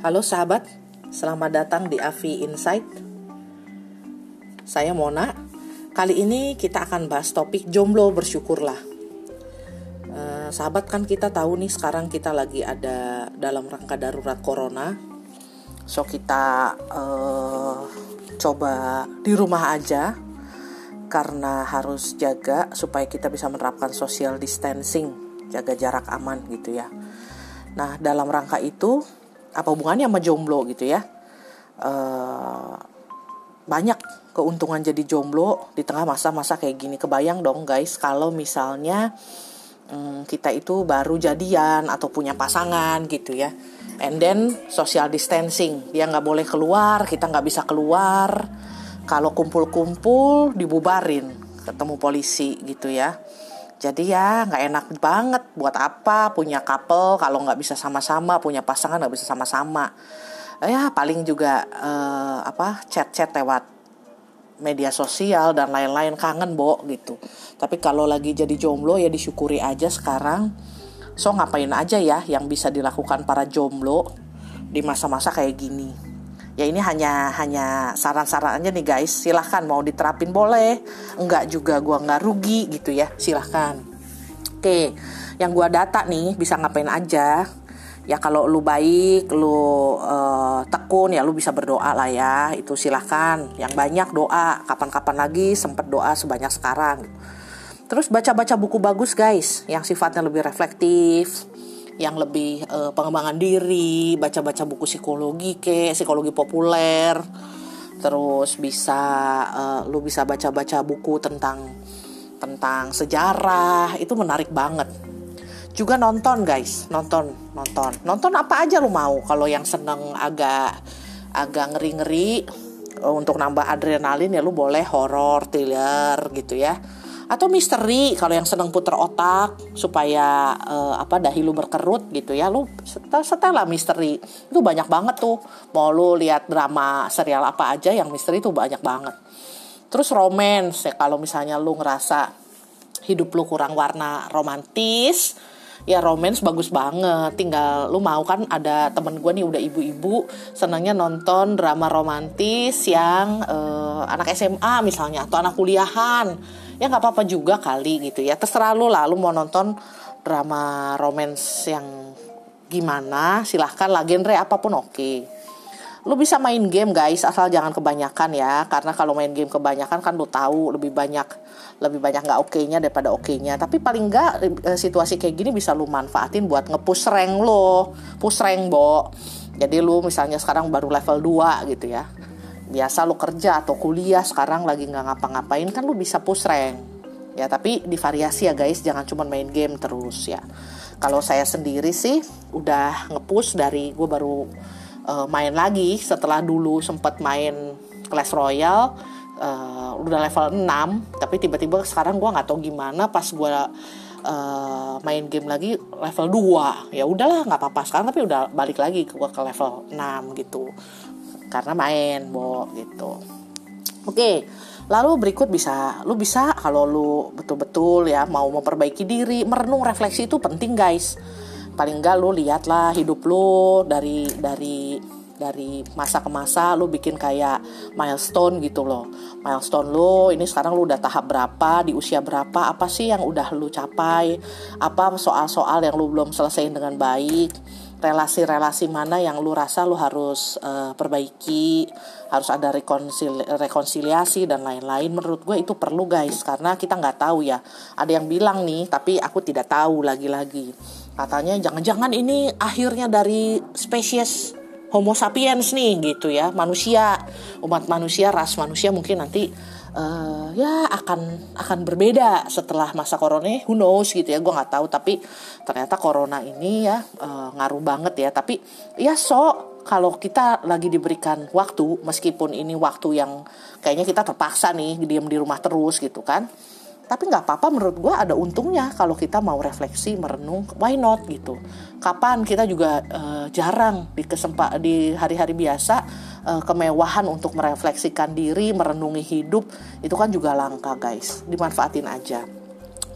Halo sahabat, selamat datang di Avi Insight. Saya Mona. Kali ini kita akan bahas topik jomblo bersyukurlah. Uh, sahabat kan kita tahu nih sekarang kita lagi ada dalam rangka darurat corona. So kita uh, coba di rumah aja karena harus jaga supaya kita bisa menerapkan social distancing, jaga jarak aman gitu ya. Nah, dalam rangka itu apa hubungannya sama jomblo gitu ya? Uh, banyak keuntungan jadi jomblo di tengah masa-masa kayak gini. Kebayang dong guys kalau misalnya um, kita itu baru jadian atau punya pasangan gitu ya. And then social distancing, dia nggak boleh keluar, kita nggak bisa keluar. Kalau kumpul-kumpul dibubarin, ketemu polisi gitu ya jadi ya nggak enak banget buat apa punya couple kalau nggak bisa sama-sama punya pasangan nggak bisa sama-sama. Ya paling juga eh, apa chat-chat lewat media sosial dan lain-lain kangen bo gitu. Tapi kalau lagi jadi jomblo ya disyukuri aja sekarang. So ngapain aja ya yang bisa dilakukan para jomblo di masa-masa kayak gini ya ini hanya hanya saran-saran nih guys. Silahkan mau diterapin boleh. Enggak juga gua nggak rugi gitu ya. Silahkan. Oke yang gua data nih bisa ngapain aja. Ya kalau lu baik lu uh, tekun ya lu bisa berdoa lah ya. Itu silahkan. Yang banyak doa. Kapan-kapan lagi sempet doa sebanyak sekarang. Terus baca-baca buku bagus guys yang sifatnya lebih reflektif yang lebih uh, pengembangan diri, baca-baca buku psikologi ke, psikologi populer. Terus bisa uh, lu bisa baca-baca buku tentang tentang sejarah, itu menarik banget. Juga nonton guys, nonton, nonton. Nonton apa aja lu mau kalau yang seneng agak agak ngeri-ngeri uh, untuk nambah adrenalin ya lu boleh horor, thriller gitu ya atau misteri kalau yang senang puter otak supaya uh, apa dahi lu berkerut gitu ya lu setel setelah misteri. Itu banyak banget tuh. Mau lu lihat drama serial apa aja yang misteri itu banyak banget. Terus romance ya kalau misalnya lu ngerasa hidup lu kurang warna romantis ya romance bagus banget. Tinggal lu mau kan ada temen gue nih udah ibu-ibu senangnya nonton drama romantis yang uh, anak SMA misalnya atau anak kuliahan ya nggak apa-apa juga kali gitu ya. Terserah lu lah lu mau nonton drama romance yang gimana silahkan lah genre apa pun oke. Okay. lu bisa main game guys asal jangan kebanyakan ya. Karena kalau main game kebanyakan kan lu tahu lebih banyak lebih banyak nggak oke-nya daripada oke-nya. Tapi paling nggak eh, situasi kayak gini bisa lu manfaatin buat ngepush rank lo. Push rank bo. Jadi lu misalnya sekarang baru level 2 gitu ya biasa lu kerja atau kuliah sekarang lagi nggak ngapa-ngapain kan lu bisa push rank. Ya tapi divariasi ya guys. Jangan cuma main game terus ya. Kalau saya sendiri sih udah ngepush dari gue baru uh, main lagi. Setelah dulu sempet main Clash Royale uh, udah level 6 tapi tiba-tiba sekarang gue nggak tahu gimana pas gue uh, main game lagi level 2 ya udahlah nggak apa-apa sekarang tapi udah balik lagi ke ke level 6 gitu karena main bo gitu. Oke lalu berikut bisa lu bisa kalau lu betul-betul ya mau memperbaiki diri merenung refleksi itu penting guys. Paling enggak lu lihatlah hidup lu dari dari dari masa ke masa lu bikin kayak milestone gitu loh. Milestone lu ini sekarang lu udah tahap berapa di usia berapa apa sih yang udah lu capai apa soal-soal yang lu belum selesaiin dengan baik relasi-relasi mana yang lu rasa lu harus uh, perbaiki, harus ada rekonsili rekonsiliasi dan lain-lain. Menurut gue itu perlu guys, karena kita nggak tahu ya. Ada yang bilang nih, tapi aku tidak tahu lagi-lagi. Katanya jangan-jangan ini akhirnya dari spesies Homo sapiens nih gitu ya, manusia, umat manusia, ras manusia mungkin nanti uh, ya akan akan berbeda setelah masa corona who knows gitu ya gue nggak tahu. Tapi ternyata corona ini ya uh, ngaruh banget ya. Tapi ya so kalau kita lagi diberikan waktu meskipun ini waktu yang kayaknya kita terpaksa nih diam di rumah terus gitu kan tapi nggak apa-apa menurut gue ada untungnya kalau kita mau refleksi merenung why not gitu. Kapan kita juga uh, jarang di kesempat di hari-hari biasa uh, kemewahan untuk merefleksikan diri merenungi hidup itu kan juga langka guys. Dimanfaatin aja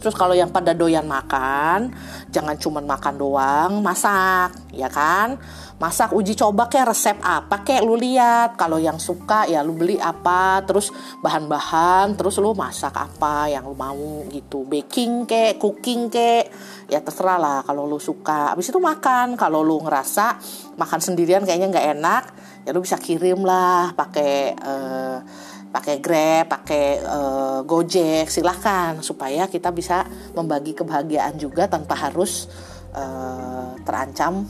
Terus kalau yang pada doyan makan, jangan cuma makan doang, masak, ya kan? Masak uji coba kayak resep apa kayak lu lihat. Kalau yang suka ya lu beli apa, terus bahan-bahan, terus lu masak apa yang lu mau gitu. Baking kayak, cooking kayak, ya terserah lah kalau lu suka. Habis itu makan. Kalau lu ngerasa makan sendirian kayaknya nggak enak, ya lu bisa kirim lah pakai uh, pakai Grab, pakai uh, Gojek, silahkan supaya kita bisa membagi kebahagiaan juga tanpa harus uh, terancam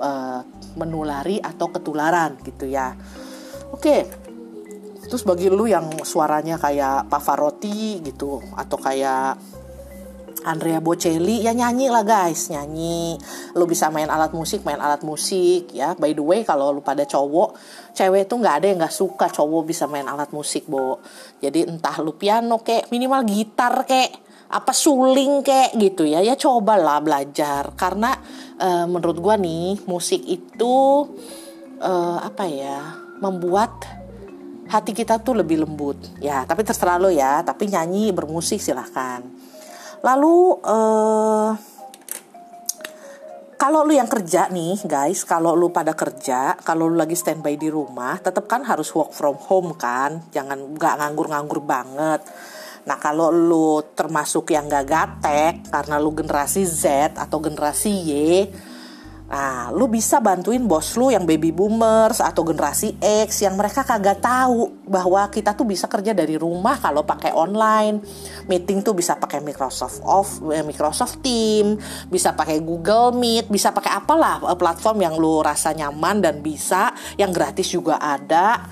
uh, menulari atau ketularan gitu ya. Oke. Terus bagi lu yang suaranya kayak Pavarotti gitu atau kayak Andrea Bocelli ya nyanyi lah guys. Nyanyi. Lu bisa main alat musik main alat musik ya. By the way kalau lu pada cowok cewek tuh nggak ada yang nggak suka cowok bisa main alat musik bo. Jadi entah lu piano kek minimal gitar kek apa suling kek gitu ya. Ya cobalah belajar. Karena uh, menurut gua nih musik itu uh, apa ya membuat hati kita tuh lebih lembut. Ya tapi terserah lo ya. Tapi nyanyi bermusik silahkan Lalu uh, kalau lu yang kerja nih guys, kalau lu pada kerja, kalau lu lagi standby di rumah, tetap kan harus work from home kan, jangan nggak nganggur-nganggur banget. Nah kalau lu termasuk yang gak gatek karena lu generasi Z atau generasi Y, Nah, lu bisa bantuin bos lu yang baby boomers atau generasi X yang mereka kagak tahu bahwa kita tuh bisa kerja dari rumah kalau pakai online. Meeting tuh bisa pakai Microsoft Off, eh, Microsoft Team, bisa pakai Google Meet, bisa pakai apalah eh, platform yang lu rasa nyaman dan bisa, yang gratis juga ada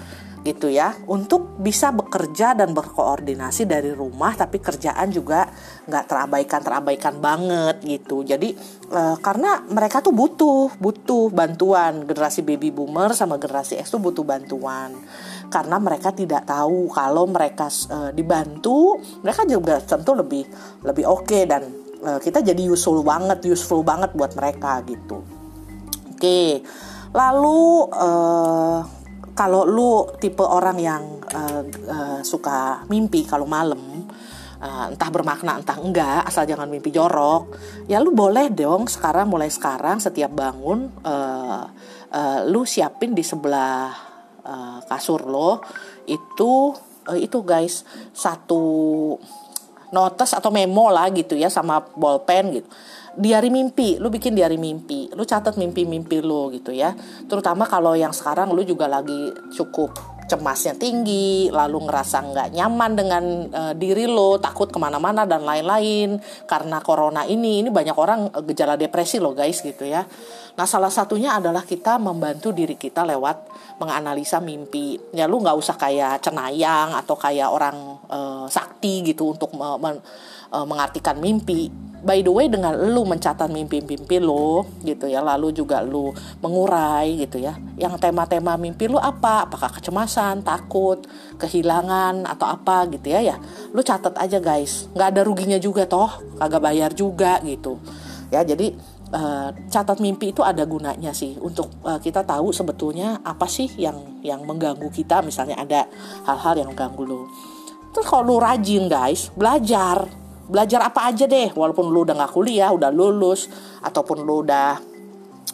gitu ya untuk bisa bekerja dan berkoordinasi dari rumah tapi kerjaan juga nggak terabaikan terabaikan banget gitu. Jadi e, karena mereka tuh butuh butuh bantuan. Generasi baby boomer sama generasi X tuh butuh bantuan. Karena mereka tidak tahu kalau mereka e, dibantu mereka juga tentu lebih lebih oke okay dan e, kita jadi useful banget useful banget buat mereka gitu. Oke lalu uh, kalau lu tipe orang yang uh, uh, suka mimpi kalau malam uh, entah bermakna entah enggak asal jangan mimpi jorok ya lu boleh dong sekarang mulai sekarang setiap bangun uh, uh, lu siapin di sebelah uh, kasur lo itu uh, itu guys satu notes atau memo lah gitu ya sama bolpen gitu diari mimpi, lu bikin diari mimpi, lu catat mimpi-mimpi lu gitu ya. Terutama kalau yang sekarang lu juga lagi cukup cemasnya tinggi, lalu ngerasa nggak nyaman dengan uh, diri lo, takut ke mana-mana dan lain-lain karena corona ini, ini banyak orang uh, gejala depresi lo guys gitu ya. Nah salah satunya adalah kita membantu diri kita lewat menganalisa mimpi. Ya lu nggak usah kayak cenayang atau kayak orang uh, sakti gitu untuk me mengartikan mimpi by the way dengan lu mencatat mimpi-mimpi lu gitu ya lalu juga lu mengurai gitu ya yang tema-tema mimpi lu apa? Apakah kecemasan takut kehilangan atau apa gitu ya ya. Lu catat aja guys. Nggak ada ruginya juga toh kagak bayar juga gitu. Ya jadi uh, catat mimpi itu ada gunanya sih. Untuk uh, kita tahu sebetulnya apa sih yang yang mengganggu kita misalnya ada hal-hal yang mengganggu lu. Terus kalau lu rajin guys belajar belajar apa aja deh walaupun lu udah nggak kuliah udah lulus ataupun lu udah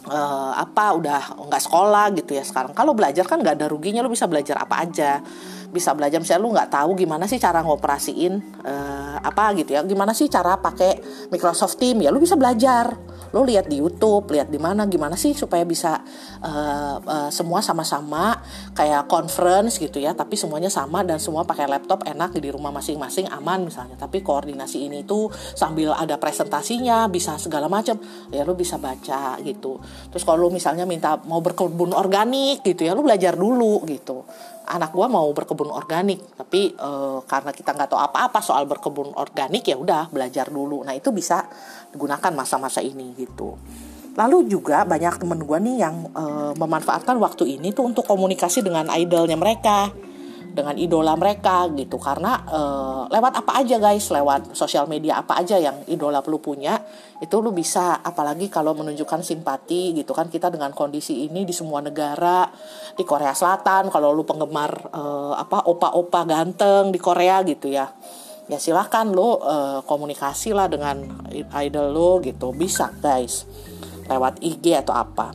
uh, apa udah nggak sekolah gitu ya sekarang. Kalau belajar kan nggak ada ruginya lu bisa belajar apa aja bisa belajar. Misalnya lu nggak tahu gimana sih cara ngoperasiin uh, apa gitu ya. Gimana sih cara pakai Microsoft Team ya lu bisa belajar. Lo lihat di YouTube lihat di mana gimana sih supaya bisa uh, uh, semua sama-sama kayak conference gitu ya. Tapi semuanya sama dan semua pakai laptop enak di rumah masing-masing aman misalnya. Tapi koordinasi ini tuh sambil ada presentasinya bisa segala macam ya lo bisa baca gitu. Terus kalau lo misalnya minta mau berkebun organik gitu ya lo belajar dulu gitu anak gue mau berkebun organik tapi e, karena kita nggak tahu apa-apa soal berkebun organik ya udah belajar dulu. Nah itu bisa digunakan masa-masa ini gitu. Lalu juga banyak temen gue nih yang e, memanfaatkan waktu ini tuh untuk komunikasi dengan idolnya mereka dengan idola mereka gitu. Karena e, lewat apa aja guys? Lewat sosial media apa aja yang idola perlu punya itu lu bisa apalagi kalau menunjukkan simpati gitu kan. Kita dengan kondisi ini di semua negara di Korea Selatan kalau lu penggemar e, apa opa-opa ganteng di Korea gitu ya ya silahkan lo uh, komunikasi lah dengan idol lo gitu. Bisa guys lewat IG atau apa.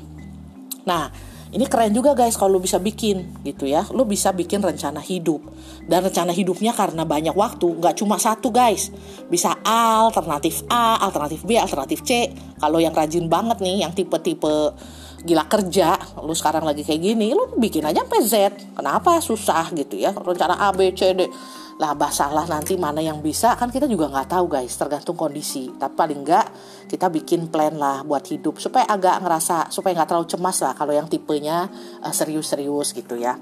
Nah ini keren juga guys kalau lo bisa bikin gitu ya. Lo bisa bikin rencana hidup. Dan rencana hidupnya karena banyak waktu nggak cuma satu guys. Bisa A alternatif A alternatif B alternatif C. Kalau yang rajin banget nih yang tipe-tipe gila kerja lu sekarang lagi kayak gini lu bikin aja sampai Z. Kenapa? Susah gitu ya. Rencana A B C D lah basalah nanti mana yang bisa kan kita juga nggak tahu guys. Tergantung kondisi. Tapi paling nggak kita bikin plan lah buat hidup supaya agak ngerasa supaya nggak terlalu cemas lah kalau yang tipenya uh, serius-serius gitu ya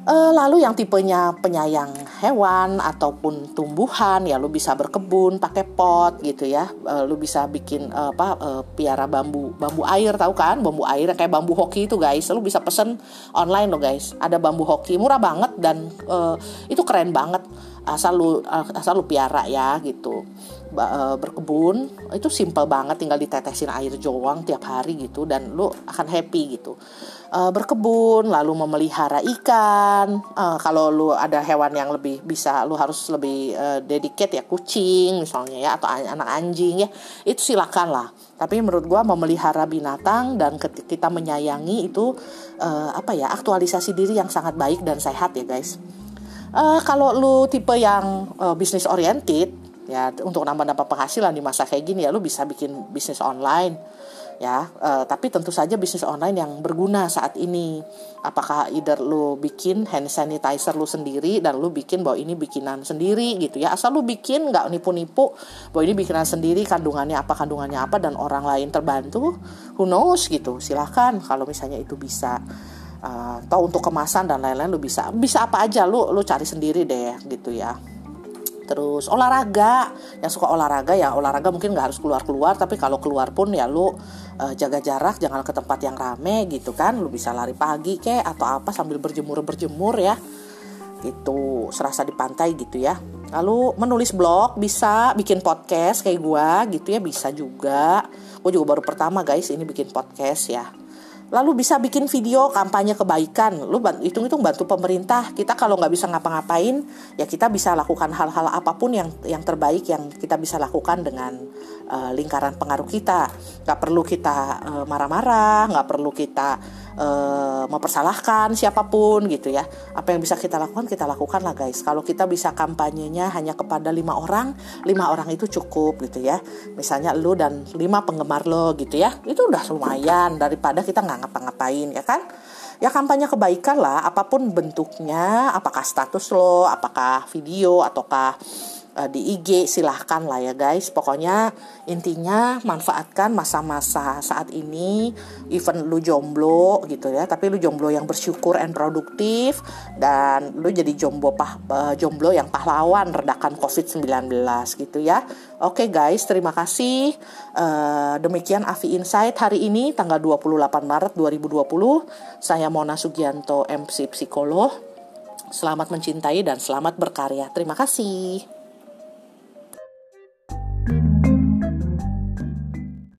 Uh, lalu yang tipenya penyayang hewan ataupun tumbuhan ya lu bisa berkebun pakai pot gitu ya. Uh, lu bisa bikin uh, apa piara bambu bambu air tahu kan? Bambu air kayak bambu hoki itu guys. Lu bisa pesen online lo guys. Ada bambu hoki murah banget dan uh, itu keren banget asal lu asal lu piara ya gitu berkebun itu simple banget tinggal ditetesin air doang tiap hari gitu dan lu akan happy gitu uh, berkebun, lalu memelihara ikan. Uh, kalau lu ada hewan yang lebih bisa, lu harus lebih dedicate ya kucing misalnya ya atau anak anjing ya, itu silakan lah. Tapi menurut gua memelihara binatang dan kita menyayangi itu apa ya aktualisasi diri yang sangat baik dan sehat ya guys. Uh, kalau lu tipe yang uh, bisnis oriented ya untuk nambah-nambah penghasilan di masa kayak gini ya lu bisa bikin bisnis online ya. Uh, tapi tentu saja bisnis online yang berguna saat ini. Apakah either lu bikin hand sanitizer lu sendiri dan lu bikin bahwa ini bikinan sendiri gitu ya? Asal lu bikin nggak nipu-nipu bahwa ini bikinan sendiri kandungannya apa kandungannya apa dan orang lain terbantu who knows gitu. Silahkan kalau misalnya itu bisa. Uh, atau untuk kemasan dan lain-lain lu bisa. Bisa apa aja lu lu cari sendiri deh gitu ya terus. Olahraga. Yang suka olahraga ya olahraga mungkin nggak harus keluar keluar tapi kalau keluar pun ya lu uh, jaga jarak jangan ke tempat yang rame gitu kan. Lu bisa lari pagi kek atau apa sambil berjemur berjemur ya. Itu serasa di pantai gitu ya. Lalu menulis blog bisa bikin podcast kayak gua gitu ya bisa juga. Gue juga baru pertama guys ini bikin podcast ya lalu bisa bikin video kampanye kebaikan. Lu hitung-hitung bantu pemerintah. Kita kalau nggak bisa ngapa-ngapain ya kita bisa lakukan hal-hal apa pun yang yang terbaik yang kita bisa lakukan dengan uh, lingkaran pengaruh kita. Nggak perlu kita uh, marah-marah nggak perlu kita uh, mempersalahkan siapa pun gitu ya. Apa yang bisa kita lakukan kita lakukan lah guys. Kalau kita bisa kampanyenya hanya kepada lima orang lima orang itu cukup gitu ya. Misalnya lu dan lima penggemar lo gitu ya. Itu udah lumayan daripada kita nggak ngapa-ngapain ya kan? Ya kampanye kebaikan lah apa pun bentuknya apakah status lo apakah video ataukah uh, di IG silahkan lah ya guys. Pokoknya intinya manfaatkan masa-masa saat ini even lu jomblo gitu ya. Tapi lu jomblo yang bersyukur and produktif dan lu jadi jomblo pah, uh, jomblo yang pahlawan redakan COVID-19 gitu ya. Oke okay, guys terima kasih. Uh, demikian Avi Insight hari ini tanggal 28 Maret 2020 saya Mona Sugianto MC Psikolog. Selamat mencintai dan selamat berkarya. Terima kasih.